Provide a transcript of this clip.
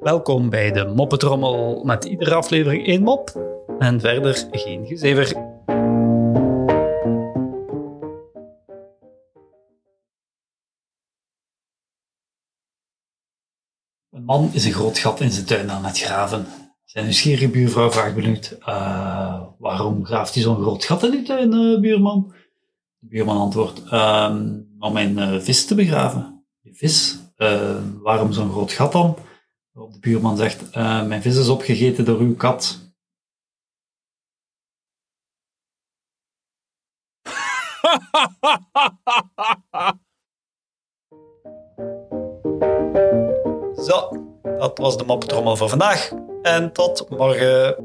Welkom bij de Moppetrommel met iedere aflevering één mop en verder geen gezever. Een man is een groot gat in zijn tuin aan het graven. Zijn nieuwsgierige buurvrouw vraagt benieuwd, "Eh, waarom graaft hij zo'n groot gat in die tuin, eh, buurman? De buurman antwoordt, "Ehm, om mijn eh, vis te begraven. Je vis? Eh, waarom zo'n groot gat dan? Waarop de buurman zegt, "Eh, mijn vis is opgegeten door uw kat. Zo, dat was de moppetrommel voor vandaag. En tot morgen.